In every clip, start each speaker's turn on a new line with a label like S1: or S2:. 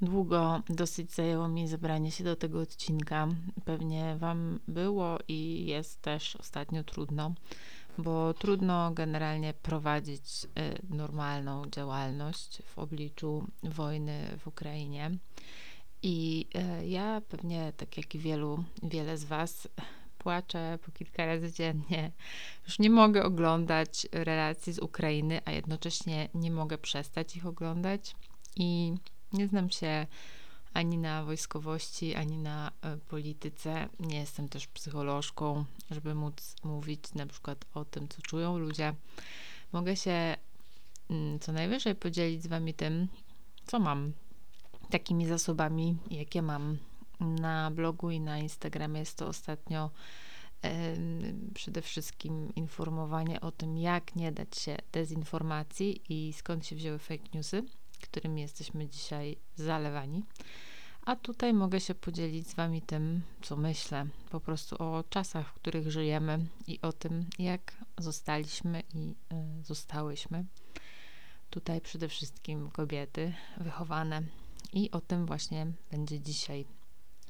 S1: Długo dosyć zajęło mi zebranie się do tego odcinka. Pewnie Wam było i jest też ostatnio trudno, bo trudno generalnie prowadzić y, normalną działalność w obliczu wojny w Ukrainie. I y, ja pewnie, tak jak i wielu, wiele z Was, płaczę po kilka razy dziennie. Już nie mogę oglądać relacji z Ukrainy, a jednocześnie nie mogę przestać ich oglądać. I nie znam się ani na wojskowości, ani na e, polityce. Nie jestem też psycholożką, żeby móc mówić na przykład o tym, co czują ludzie. Mogę się mm, co najwyżej podzielić z Wami tym, co mam, takimi zasobami, jakie mam. Na blogu i na Instagramie jest to ostatnio przede wszystkim informowanie o tym, jak nie dać się dezinformacji i skąd się wzięły fake newsy, którymi jesteśmy dzisiaj zalewani. A tutaj mogę się podzielić z Wami tym, co myślę, po prostu o czasach, w których żyjemy i o tym, jak zostaliśmy i y, zostałyśmy. Tutaj przede wszystkim kobiety wychowane, i o tym właśnie będzie dzisiaj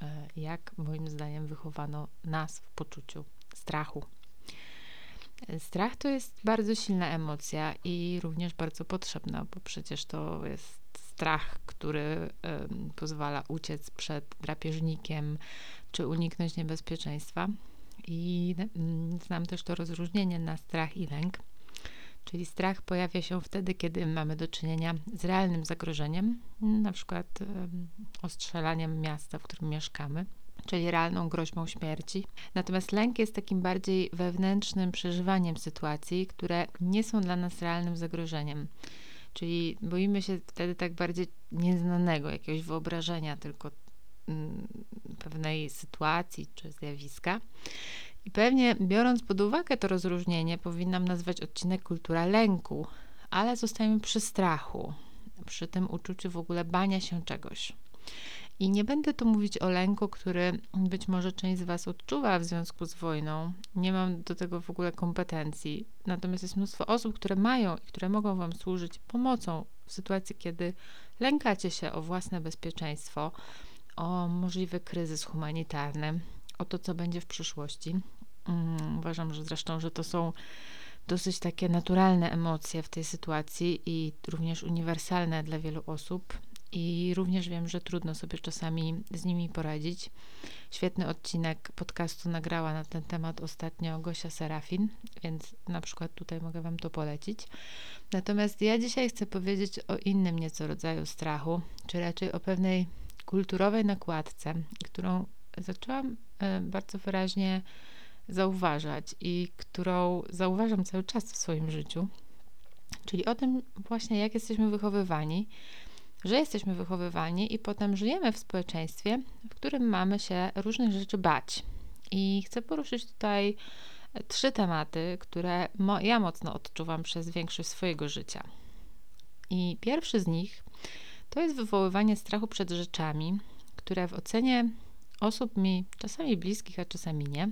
S1: E, jak moim zdaniem wychowano nas w poczuciu strachu. Strach to jest bardzo silna emocja i również bardzo potrzebna, bo przecież to jest strach, który pozwala uciec przed drapieżnikiem czy uniknąć niebezpieczeństwa. I mm, znam też to rozróżnienie na strach i lęk. Czyli strach pojawia się wtedy, kiedy mamy do czynienia z realnym zagrożeniem, na przykład ostrzelaniem miasta, w którym mieszkamy, czyli realną groźbą śmierci. Natomiast lęk jest takim bardziej wewnętrznym przeżywaniem sytuacji, które nie są dla nas realnym zagrożeniem. Czyli boimy się wtedy tak bardziej nieznanego, jakiegoś wyobrażenia, tylko mm, pewnej sytuacji czy zjawiska. I pewnie biorąc pod uwagę to rozróżnienie, powinnam nazwać odcinek kultura lęku, ale zostajemy przy strachu, przy tym uczuciu w ogóle bania się czegoś. I nie będę tu mówić o lęku, który być może część z Was odczuwa w związku z wojną. Nie mam do tego w ogóle kompetencji. Natomiast jest mnóstwo osób, które mają i które mogą Wam służyć pomocą w sytuacji, kiedy lękacie się o własne bezpieczeństwo, o możliwy kryzys humanitarny, o to, co będzie w przyszłości. Um, uważam, że zresztą, że to są dosyć takie naturalne emocje w tej sytuacji i również uniwersalne dla wielu osób. I również wiem, że trudno sobie czasami z nimi poradzić. Świetny odcinek podcastu nagrała na ten temat ostatnio Gosia Serafin, więc na przykład tutaj mogę Wam to polecić. Natomiast ja dzisiaj chcę powiedzieć o innym nieco rodzaju strachu, czy raczej o pewnej kulturowej nakładce, którą zaczęłam e, bardzo wyraźnie zauważać i którą zauważam cały czas w swoim życiu, czyli o tym właśnie, jak jesteśmy wychowywani, że jesteśmy wychowywani i potem żyjemy w społeczeństwie, w którym mamy się różnych rzeczy bać. I chcę poruszyć tutaj trzy tematy, które mo ja mocno odczuwam przez większość swojego życia. I pierwszy z nich to jest wywoływanie strachu przed rzeczami, które w ocenie osób mi czasami bliskich, a czasami nie,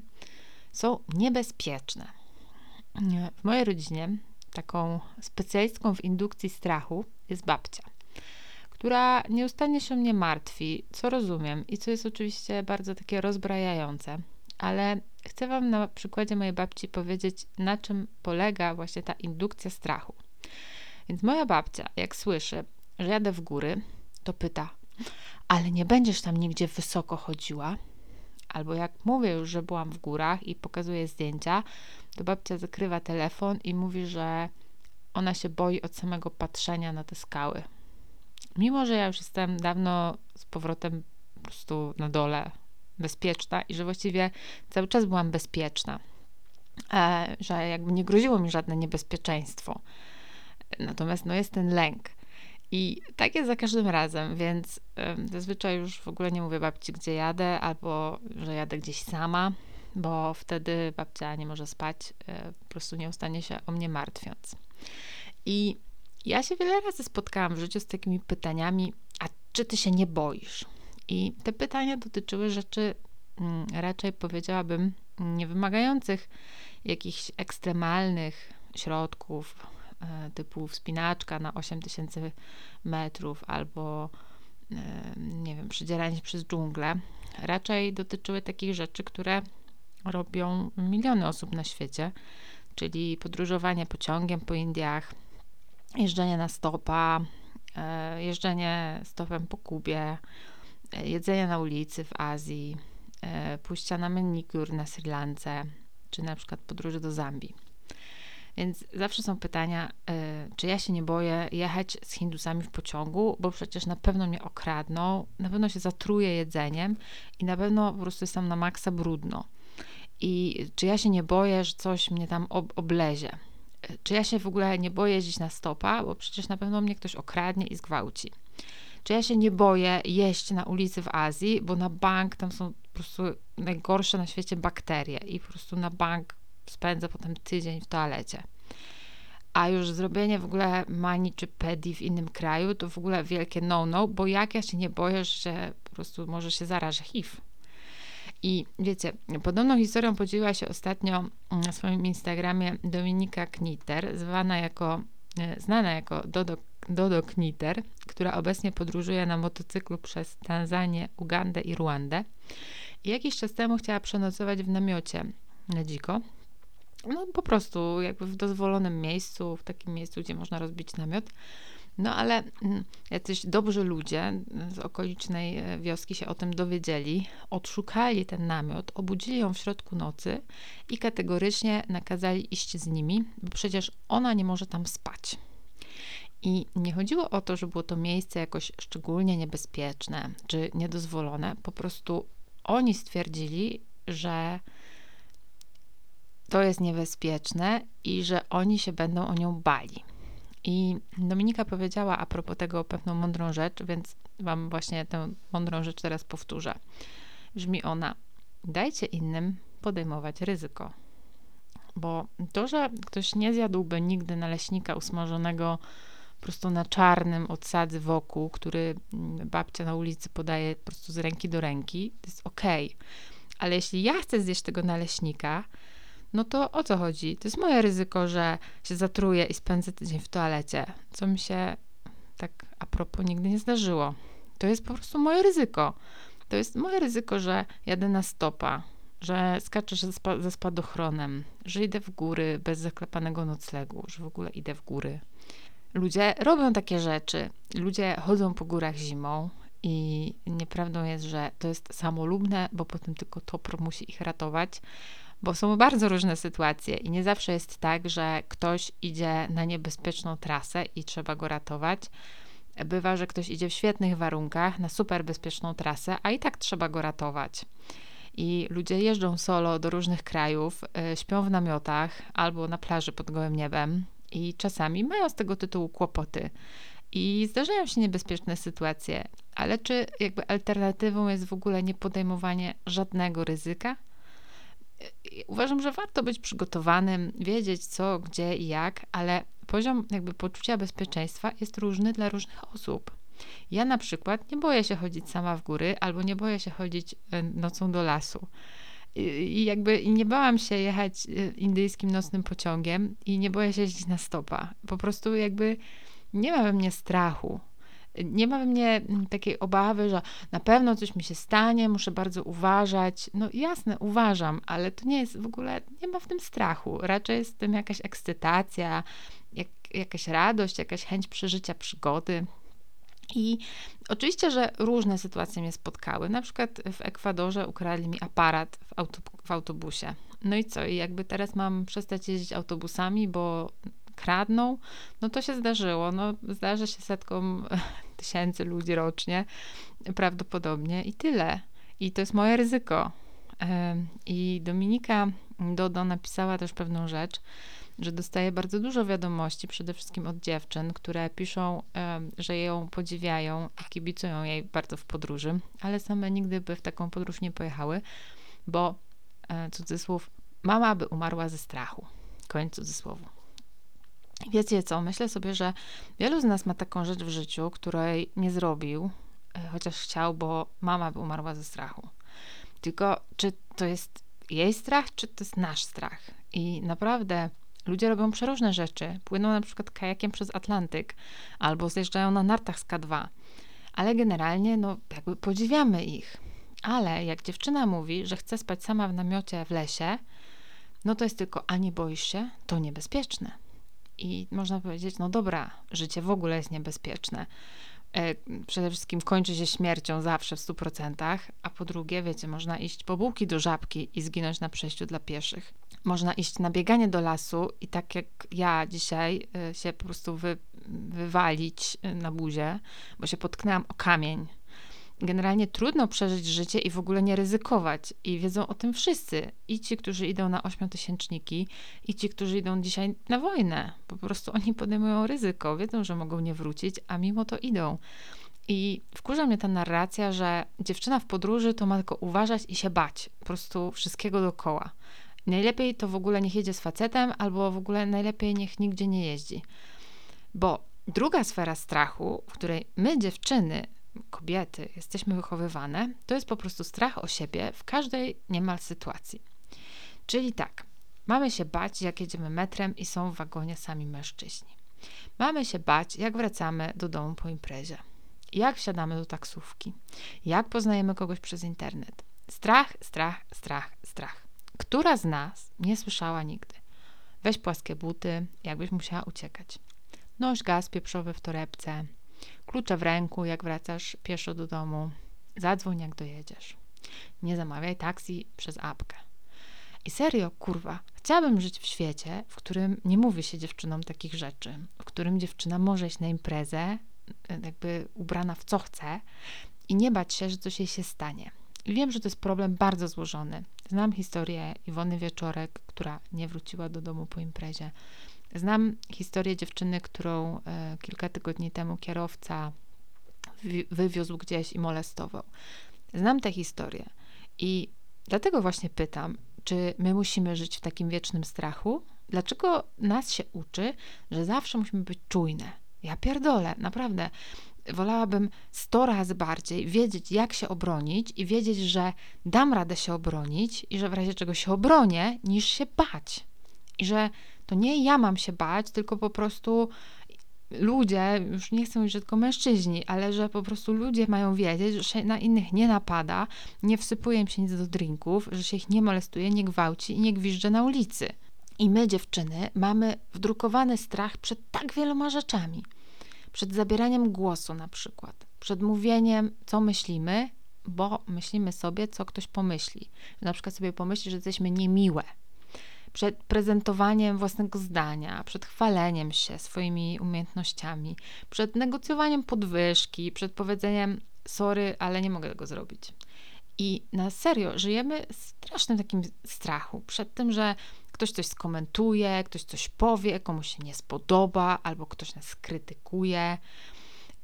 S1: są niebezpieczne. W mojej rodzinie taką specjalistką w indukcji strachu jest babcia, która nieustannie się mnie martwi, co rozumiem i co jest oczywiście bardzo takie rozbrajające, ale chcę Wam na przykładzie mojej babci powiedzieć, na czym polega właśnie ta indukcja strachu. Więc moja babcia, jak słyszy, że jadę w góry, to pyta: Ale nie będziesz tam nigdzie wysoko chodziła? Albo jak mówię już, że byłam w górach i pokazuję zdjęcia, to babcia zakrywa telefon i mówi, że ona się boi od samego patrzenia na te skały. Mimo, że ja już jestem dawno z powrotem po prostu na dole bezpieczna i że właściwie cały czas byłam bezpieczna, e, że jakby nie groziło mi żadne niebezpieczeństwo. Natomiast no jest ten lęk. I tak jest za każdym razem, więc zazwyczaj już w ogóle nie mówię babci, gdzie jadę, albo że jadę gdzieś sama, bo wtedy babcia nie może spać, e, po prostu nie ustanie się o mnie martwiąc. I ja się wiele razy spotkałam w życiu z takimi pytaniami, a czy ty się nie boisz? I te pytania dotyczyły rzeczy mm, raczej powiedziałabym nie wymagających jakichś ekstremalnych środków, e, typu wspinaczka na 8000 metrów albo nie wiem, przedzieranie się przez dżunglę, raczej dotyczyły takich rzeczy, które robią miliony osób na świecie, czyli podróżowanie pociągiem po Indiach, jeżdżenie na stopa, e, jeżdżenie stopem po Kubie, e, jedzenie na ulicy w Azji, e, pójścia na menikur na Sri Lance, czy na przykład podróże do Zambii. Więc zawsze są pytania, czy ja się nie boję jechać z Hindusami w pociągu, bo przecież na pewno mnie okradną, na pewno się zatruję jedzeniem i na pewno po prostu jestem na maksa brudno. I czy ja się nie boję, że coś mnie tam ob oblezie? Czy ja się w ogóle nie boję jeździć na stopa, bo przecież na pewno mnie ktoś okradnie i zgwałci? Czy ja się nie boję jeść na ulicy w Azji, bo na bank tam są po prostu najgorsze na świecie bakterie i po prostu na bank spędzę potem tydzień w toalecie. A już zrobienie w ogóle mani czy pedi w innym kraju to w ogóle wielkie no-no, bo jak ja się nie boję, że po prostu może się zarażę HIV. I wiecie, podobną historią podzieliła się ostatnio na swoim Instagramie Dominika Kniter, zwana jako, e, znana jako Dodo, Dodo Kniter, która obecnie podróżuje na motocyklu przez Tanzanię, Ugandę i Ruandę. I jakiś czas temu chciała przenocować w namiocie na dziko. No po prostu jakby w dozwolonym miejscu, w takim miejscu, gdzie można rozbić namiot. No ale mm, jacyś dobrzy ludzie z okolicznej e, wioski się o tym dowiedzieli, odszukali ten namiot, obudzili ją w środku nocy i kategorycznie nakazali iść z nimi, bo przecież ona nie może tam spać. I nie chodziło o to, że było to miejsce jakoś szczególnie niebezpieczne czy niedozwolone, po prostu oni stwierdzili, że to jest niebezpieczne i że oni się będą o nią bali. I Dominika powiedziała a propos tego pewną mądrą rzecz, więc Wam właśnie tę mądrą rzecz teraz powtórzę. Brzmi ona: dajcie innym podejmować ryzyko. Bo to, że ktoś nie zjadłby nigdy naleśnika usmażonego prostu na czarnym od sadzy wokół, który babcia na ulicy podaje po prostu z ręki do ręki, to jest okej. Okay. Ale jeśli ja chcę zjeść tego naleśnika, no to o co chodzi? To jest moje ryzyko, że się zatruję i spędzę tydzień w toalecie, co mi się tak a propos nigdy nie zdarzyło. To jest po prostu moje ryzyko. To jest moje ryzyko, że jadę na stopa, że skaczę ze spadochronem, że idę w góry bez zaklepanego noclegu, że w ogóle idę w góry. Ludzie robią takie rzeczy. Ludzie chodzą po górach zimą i nieprawdą jest, że to jest samolubne, bo potem tylko topor musi ich ratować bo są bardzo różne sytuacje i nie zawsze jest tak, że ktoś idzie na niebezpieczną trasę i trzeba go ratować. Bywa, że ktoś idzie w świetnych warunkach na super bezpieczną trasę, a i tak trzeba go ratować. I ludzie jeżdżą solo do różnych krajów, y, śpią w namiotach albo na plaży pod gołym niebem i czasami mają z tego tytułu kłopoty. I zdarzają się niebezpieczne sytuacje, ale czy jakby alternatywą jest w ogóle nie podejmowanie żadnego ryzyka? Uważam, że warto być przygotowanym, wiedzieć co, gdzie i jak, ale poziom jakby poczucia bezpieczeństwa jest różny dla różnych osób. Ja na przykład nie boję się chodzić sama w góry, albo nie boję się chodzić e, nocą do lasu. I jakby nie bałam się jechać e, indyjskim nocnym pociągiem i nie boję się jeździć na stopa. Po prostu jakby nie ma we mnie strachu nie ma we mnie mm, takiej obawy, że na pewno coś mi się stanie, muszę bardzo uważać. No jasne, uważam, ale to nie jest w ogóle, nie ma w tym strachu. Raczej jest w tym jakaś ekscytacja, jak, jakaś radość, jakaś chęć przeżycia przygody. I oczywiście, że różne sytuacje mnie spotkały. Na przykład w Ekwadorze ukradli mi aparat w, w autobusie. No i co? I jakby teraz mam przestać jeździć autobusami, bo kradną, no to się zdarzyło. No, zdarza się setkom tysięcy ludzi rocznie prawdopodobnie i tyle. I to jest moje ryzyko. I Dominika Dodo napisała też pewną rzecz, że dostaje bardzo dużo wiadomości, przede wszystkim od dziewczyn, które piszą, że ją podziwiają i kibicują jej bardzo w podróży, ale same nigdy by w taką podróż nie pojechały, bo e, cudzysłów, mama by umarła ze strachu. Koniec cudzysłowu. Wiecie co, myślę sobie, że wielu z nas ma taką rzecz w życiu, której nie zrobił, e, chociaż chciał, bo mama by umarła ze strachu. Tylko czy to jest jej strach, czy to jest nasz strach? I naprawdę Ludzie robią przeróżne rzeczy. Płyną na przykład kajakiem przez Atlantyk albo zjeżdżają na nartach z K2. Ale generalnie, no, jakby podziwiamy ich. Ale jak dziewczyna mówi, że chce spać sama w namiocie w lesie, no to jest tylko, a nie boisz się? To niebezpieczne. I można powiedzieć, no dobra, życie w ogóle jest niebezpieczne. E, przede wszystkim kończy się śmiercią zawsze w 100%, a po drugie, wiecie, można iść po bułki do żabki i zginąć na przejściu dla pieszych. Można iść na bieganie do lasu i tak jak ja dzisiaj e, się po prostu wy, wywalić e, na buzie, bo się potknęłam o kamień generalnie trudno przeżyć życie i w ogóle nie ryzykować. I wiedzą o tym wszyscy. I ci, którzy idą na ośmiotysięczniki, i ci, którzy idą dzisiaj na wojnę. Po prostu oni podejmują ryzyko, wiedzą, że mogą nie wrócić, a mimo to idą. I wkurza mnie ta narracja, że dziewczyna w podróży to ma tylko uważać i się bać. Po prostu wszystkiego dookoła. Najlepiej to w ogóle niech jedzie z facetem, albo w ogóle najlepiej niech nigdzie nie jeździ. Bo druga sfera strachu, w której my, dziewczyny, kobiety jesteśmy wychowywane, to jest po prostu strach o siebie w każdej niemal sytuacji. Czyli tak, mamy się bać, jak jedziemy metrem i są w wagonie sami mężczyźni. Mamy się bać, jak wracamy do domu po imprezie. Jak wsiadamy do taksówki. Jak poznajemy kogoś przez internet. Strach, strach, strach, strach. Która z nas nie słyszała nigdy? Weź płaskie buty, jakbyś musiała uciekać. Noś gaz pieprzowy w torebce, Klucze w ręku, jak wracasz pieszo do domu. Zadzwoń, jak dojedziesz. Nie zamawiaj taksi przez apkę. I serio, kurwa, chciałabym żyć w świecie, w którym nie mówi się dziewczynom takich rzeczy, w którym dziewczyna może iść na imprezę, jakby ubrana w co chce i nie bać się, że coś jej się stanie. I wiem, że to jest problem bardzo złożony. Znam historię Iwony Wieczorek, która nie wróciła do domu po imprezie. Znam historię dziewczyny, którą e, kilka tygodni temu kierowca wywiózł gdzieś i molestował. Znam tę historię i dlatego właśnie pytam, czy my musimy żyć w takim wiecznym strachu? Dlaczego nas się uczy, że zawsze musimy być czujne? Ja pierdolę, naprawdę. Wolałabym sto razy bardziej wiedzieć, jak się obronić i wiedzieć, że dam radę się obronić i że w razie czego się obronię, niż się bać. I że to nie ja mam się bać, tylko po prostu ludzie, już nie chcę mówić, że tylko mężczyźni, ale że po prostu ludzie mają wiedzieć, że się na innych nie napada, nie wsypuje im się nic do drinków, że się ich nie molestuje, nie gwałci i nie gwizdże na ulicy. I my, dziewczyny, mamy wdrukowany strach przed tak wieloma rzeczami. Przed zabieraniem głosu na przykład, przed mówieniem, co myślimy, bo myślimy sobie, co ktoś pomyśli. Na przykład sobie pomyśli, że jesteśmy niemiłe, przed prezentowaniem własnego zdania, przed chwaleniem się swoimi umiejętnościami, przed negocjowaniem podwyżki, przed powiedzeniem sorry, ale nie mogę tego zrobić. I na serio żyjemy w strasznym takim strachu przed tym, że ktoś coś skomentuje, ktoś coś powie, komuś się nie spodoba, albo ktoś nas krytykuje.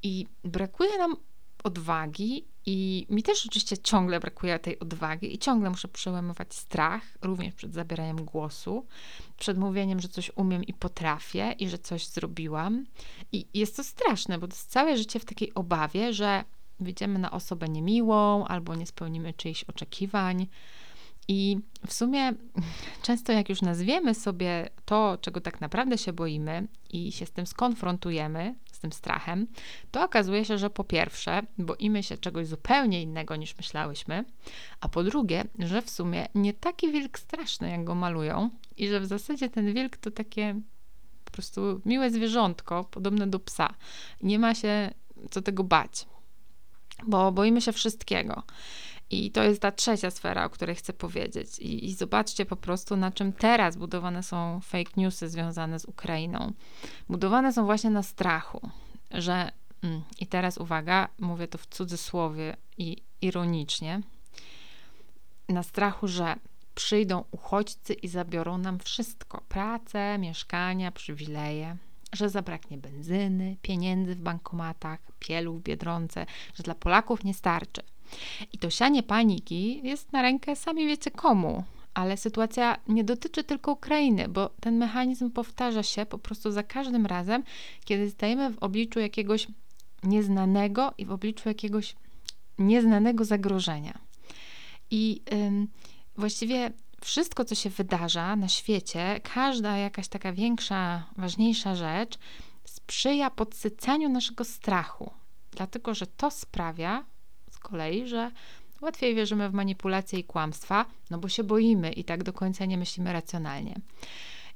S1: I brakuje nam odwagi i mi też oczywiście ciągle brakuje tej odwagi i ciągle muszę przełamywać strach, również przed zabieraniem głosu, przed mówieniem, że coś umiem i potrafię i że coś zrobiłam. I jest to straszne, bo to jest całe życie w takiej obawie, że wyjdziemy na osobę niemiłą albo nie spełnimy czyichś oczekiwań. I w sumie często jak już nazwiemy sobie to, czego tak naprawdę się boimy i się z tym skonfrontujemy, z tym strachem, to okazuje się, że po pierwsze boimy się czegoś zupełnie innego niż myślałyśmy, a po drugie, że w sumie nie taki wilk straszny, jak go malują i że w zasadzie ten wilk to takie po prostu miłe zwierzątko, podobne do psa. Nie ma się co tego bać, bo boimy się wszystkiego. I to jest ta trzecia sfera, o której chcę powiedzieć. I, I, zobaczcie po prostu, na czym teraz budowane są fake newsy związane z Ukrainą. Budowane są właśnie na strachu, że, mm, i teraz uwaga, mówię to w cudzysłowie i ironicznie, na strachu, że przyjdą uchodźcy i zabiorą nam wszystko: pracę, mieszkania, przywileje że zabraknie benzyny, pieniędzy w bankomatach, pielu w biedronce, że dla Polaków nie starczy. I to sianie paniki jest na rękę sami wiecie komu. Ale sytuacja nie dotyczy tylko Ukrainy, bo ten mechanizm powtarza się po prostu za każdym razem, kiedy stajemy w obliczu jakiegoś nieznanego i w obliczu jakiegoś nieznanego zagrożenia. I ym, właściwie wszystko, co się wydarza na świecie, każda jakaś taka większa, ważniejsza rzecz sprzyja podsycaniu naszego strachu, dlatego że to sprawia kolei, że łatwiej wierzymy w manipulacje i kłamstwa, no bo się boimy i tak do końca nie myślimy racjonalnie.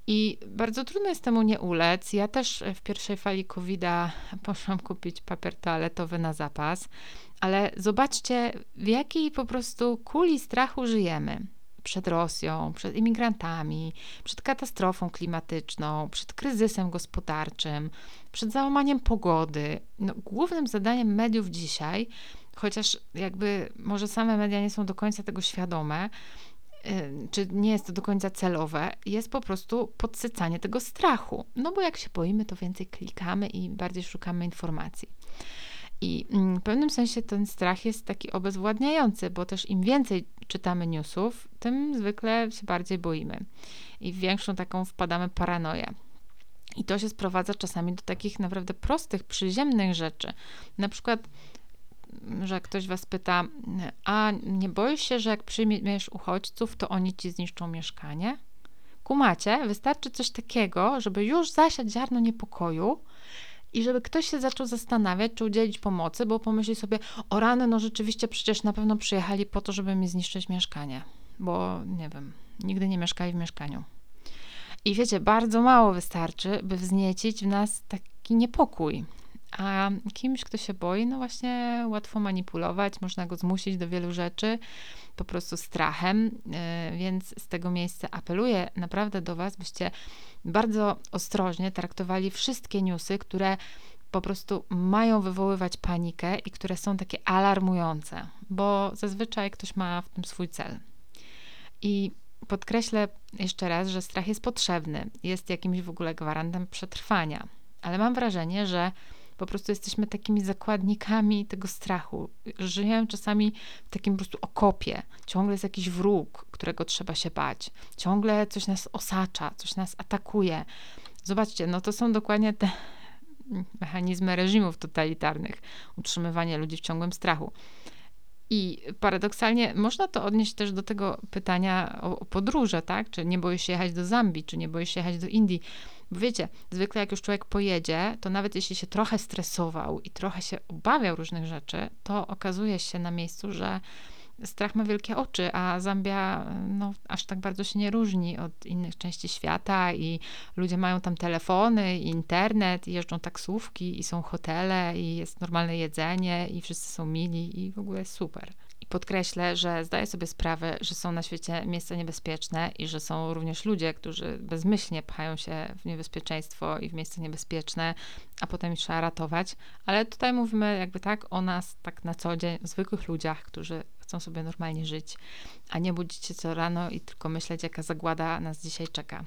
S1: I bardzo trudno jest temu nie ulec. Ja też w pierwszej fali COVID-a poszłam kupić papier toaletowy na zapas, ale zobaczcie, w jakiej po prostu kuli strachu żyjemy przed Rosją, przed imigrantami, przed katastrofą klimatyczną, przed kryzysem gospodarczym, przed załamaniem pogody. No, głównym zadaniem mediów dzisiaj, chociaż jakby może same media nie są do końca tego świadome, y, czy nie jest to do końca celowe, jest po prostu podsycanie tego strachu. No bo jak się boimy, to więcej klikamy i bardziej szukamy informacji. I mm, w pewnym sensie ten strach jest taki obezwładniający, bo też im więcej czytamy newsów, tym zwykle się bardziej boimy i w większą taką wpadamy paranoję. I to się sprowadza czasami do takich naprawdę prostych, przyziemnych rzeczy. Na przykład, że ktoś was pyta, a nie boisz się, że jak przyjmiesz uchodźców, to oni ci zniszczą mieszkanie? Kumacie, wystarczy coś takiego, żeby już zasiać ziarno niepokoju, i żeby ktoś się zaczął zastanawiać, czy udzielić pomocy, bo pomyśli sobie, o rany, no rzeczywiście przecież na pewno przyjechali po to, żeby mi zniszczyć mieszkanie, bo nie wiem, nigdy nie mieszkali w mieszkaniu. I wiecie, bardzo mało wystarczy, by wzniecić w nas taki niepokój. A kimś, kto się boi, no właśnie łatwo manipulować, można go zmusić do wielu rzeczy po prostu strachem, y, więc z tego miejsca apeluję naprawdę do Was, byście bardzo ostrożnie traktowali wszystkie newsy, które po prostu mają wywoływać panikę i które są takie alarmujące, bo zazwyczaj ktoś ma w tym swój cel. I podkreślę jeszcze raz, że strach jest potrzebny, jest jakimś w ogóle gwarantem przetrwania, ale mam wrażenie, że po prostu jesteśmy takimi zakładnikami tego strachu. Żyjemy czasami w takim po prostu okopie. Ciągle jest jakiś wróg, którego trzeba się bać. Ciągle coś nas osacza, coś nas atakuje. Zobaczcie, no to są dokładnie te mechanizmy reżimów totalitarnych, utrzymywanie ludzi w ciągłym strachu. I paradoksalnie można to odnieść też do tego pytania o, o podróże, tak? Czy nie boisz się jechać do Zambii, czy nie boisz się jechać do Indii? Bo wiecie, zwykle jak już człowiek pojedzie, to nawet jeśli się trochę stresował i trochę się obawiał różnych rzeczy, to okazuje się na miejscu, że strach ma wielkie oczy, a Zambia no, aż tak bardzo się nie różni od innych części świata i ludzie mają tam telefony, i internet, i jeżdżą taksówki, i są hotele, i jest normalne jedzenie, i wszyscy są mili, i w ogóle super. I podkreślę, że zdaję sobie sprawę, że są na świecie miejsca niebezpieczne i że są również ludzie, którzy bezmyślnie pchają się w niebezpieczeństwo i w miejsca niebezpieczne, a potem ich trzeba ratować. Ale tutaj mówimy jakby tak o nas, tak na co dzień, zwykłych ludziach, którzy chcą sobie normalnie żyć, a nie budzić się co rano i tylko myśleć, jaka zagłada nas dzisiaj czeka.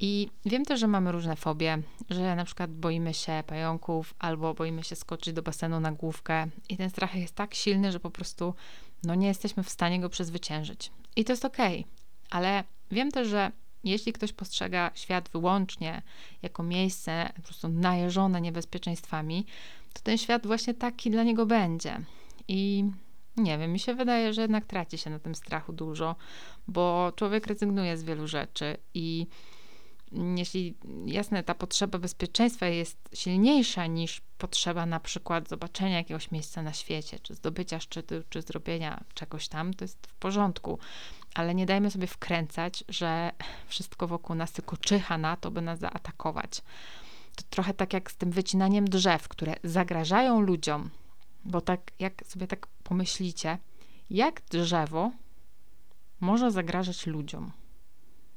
S1: I wiem też, że mamy różne fobie, że na przykład boimy się pająków albo boimy się skoczyć do basenu na główkę i ten strach jest tak silny, że po prostu no, nie jesteśmy w stanie go przezwyciężyć. I to jest okej, okay. ale wiem też, że jeśli ktoś postrzega świat wyłącznie jako miejsce po prostu najeżone niebezpieczeństwami, to ten świat właśnie taki dla niego będzie. I nie wiem, mi się wydaje, że jednak traci się na tym strachu dużo, bo człowiek rezygnuje z wielu rzeczy i jeśli jasne, ta potrzeba bezpieczeństwa jest silniejsza niż potrzeba na przykład zobaczenia jakiegoś miejsca na świecie, czy zdobycia szczytu, czy zrobienia czegoś tam, to jest w porządku. Ale nie dajmy sobie wkręcać, że wszystko wokół nas tylko czyha na to, by nas zaatakować. To trochę tak jak z tym wycinaniem drzew, które zagrażają ludziom, bo tak jak sobie tak pomyślicie, jak drzewo może zagrażać ludziom?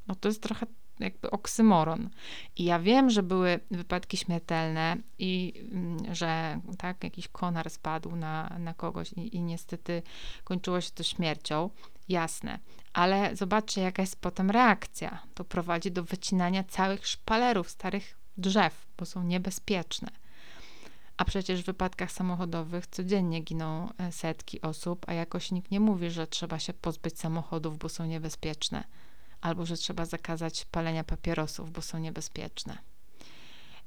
S1: No to jest trochę jakby oksymoron. I ja wiem, że były wypadki śmiertelne i mm, że tak, jakiś konar spadł na, na kogoś i, i niestety kończyło się to śmiercią. Jasne, ale zobaczcie, jaka jest potem reakcja. To prowadzi do wycinania całych szpalerów starych drzew, bo są niebezpieczne. A przecież w wypadkach samochodowych codziennie giną e, setki osób, a jakoś nikt nie mówi, że trzeba się pozbyć samochodów, bo są niebezpieczne albo że trzeba zakazać palenia papierosów, bo są niebezpieczne.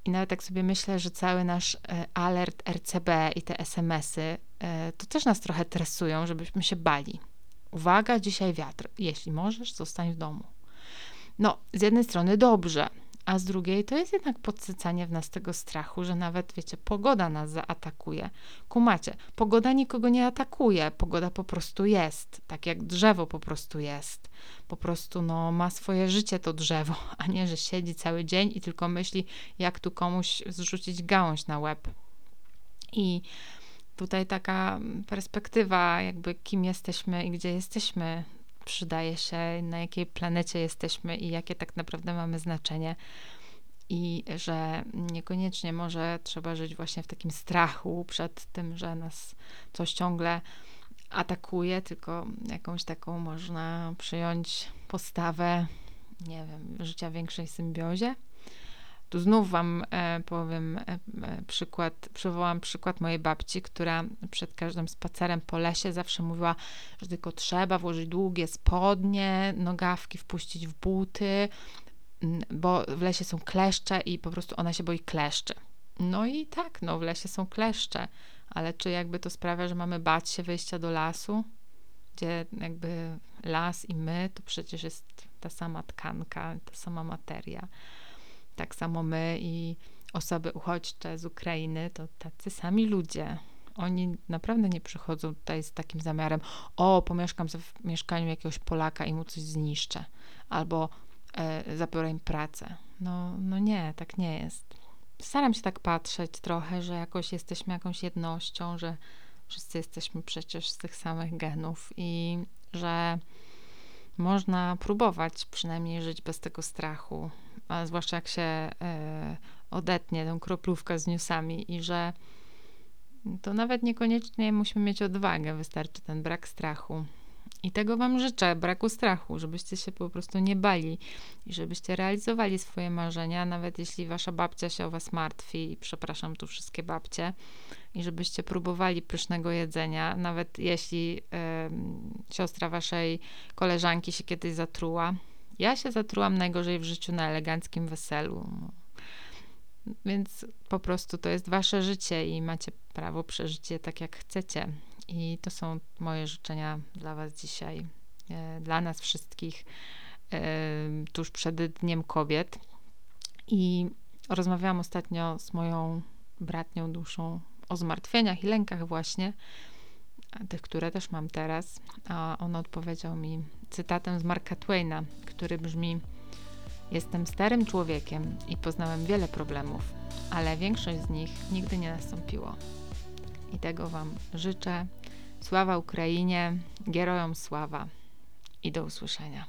S1: I nawet tak sobie myślę, że cały nasz e, alert RCB i te SMS-y, e, to też nas trochę tresują, żebyśmy się bali. Uwaga, dzisiaj wiatr. Jeśli możesz, zostań w domu. No, z jednej strony dobrze, a z drugiej to jest jednak podsycanie w nas tego strachu, że nawet, wiecie, pogoda nas zaatakuje. Kumacie, pogoda nikogo nie atakuje, pogoda po prostu jest, tak jak drzewo po prostu jest. Po prostu, no, ma swoje życie to drzewo, a nie, że siedzi cały dzień i tylko myśli, jak tu komuś zrzucić gałąź na łeb. I tutaj taka perspektywa, jakby kim jesteśmy i gdzie jesteśmy, przydaje się, na jakiej planecie jesteśmy i jakie tak naprawdę mamy znaczenie. I że niekoniecznie może trzeba żyć właśnie w takim strachu przed tym, że nas coś ciągle atakuje, tylko jakąś taką można przyjąć postawę, nie wiem, życia w większej symbiozie. Tu znów Wam e, powiem e, e, przykład, przywołam przykład mojej babci, która przed każdym spacerem po lesie zawsze mówiła, że tylko trzeba włożyć długie spodnie, nogawki wpuścić w buty, bo w lesie są kleszcze i po prostu ona się boi kleszczy. No i tak, no w lesie są kleszcze, ale czy jakby to sprawia, że mamy bać się wyjścia do lasu, gdzie jakby las i my to przecież jest ta sama tkanka, ta sama materia. Tak samo my i osoby uchodźcze z Ukrainy to tacy sami ludzie. Oni naprawdę nie przychodzą tutaj z takim zamiarem, o, pomieszkam w mieszkaniu jakiegoś Polaka i mu coś zniszczę, albo e, zabiorę im pracę. No, no nie, tak nie jest. Staram się tak patrzeć trochę, że jakoś jesteśmy jakąś jednością, że wszyscy jesteśmy przecież z tych samych genów i że można próbować przynajmniej żyć bez tego strachu, a zwłaszcza jak się e, odetnie tę kroplówkę z newsami i że to nawet niekoniecznie musimy mieć odwagę, wystarczy ten brak strachu. I tego Wam życzę, braku strachu, żebyście się po prostu nie bali i żebyście realizowali swoje marzenia, nawet jeśli Wasza babcia się o Was martwi, i przepraszam tu wszystkie babcie, i żebyście próbowali pysznego jedzenia, nawet jeśli y, siostra Waszej koleżanki się kiedyś zatruła, ja się zatrułam najgorzej w życiu na eleganckim weselu. Więc po prostu to jest wasze życie i macie prawo przeżyć je tak, jak chcecie. I to są moje życzenia dla was dzisiaj, e, dla nas wszystkich, e, tuż przed Dniem Kobiet. I rozmawiałam ostatnio z moją bratnią duszą o zmartwieniach i lękach właśnie, tych, które też mam teraz, a on odpowiedział mi cytatem z Marka Twaina, który brzmi: Jestem starym człowiekiem i poznałem wiele problemów, ale większość z nich nigdy nie nastąpiło. I tego Wam życzę. Sława Ukrainie, Gerojom sława i do usłyszenia.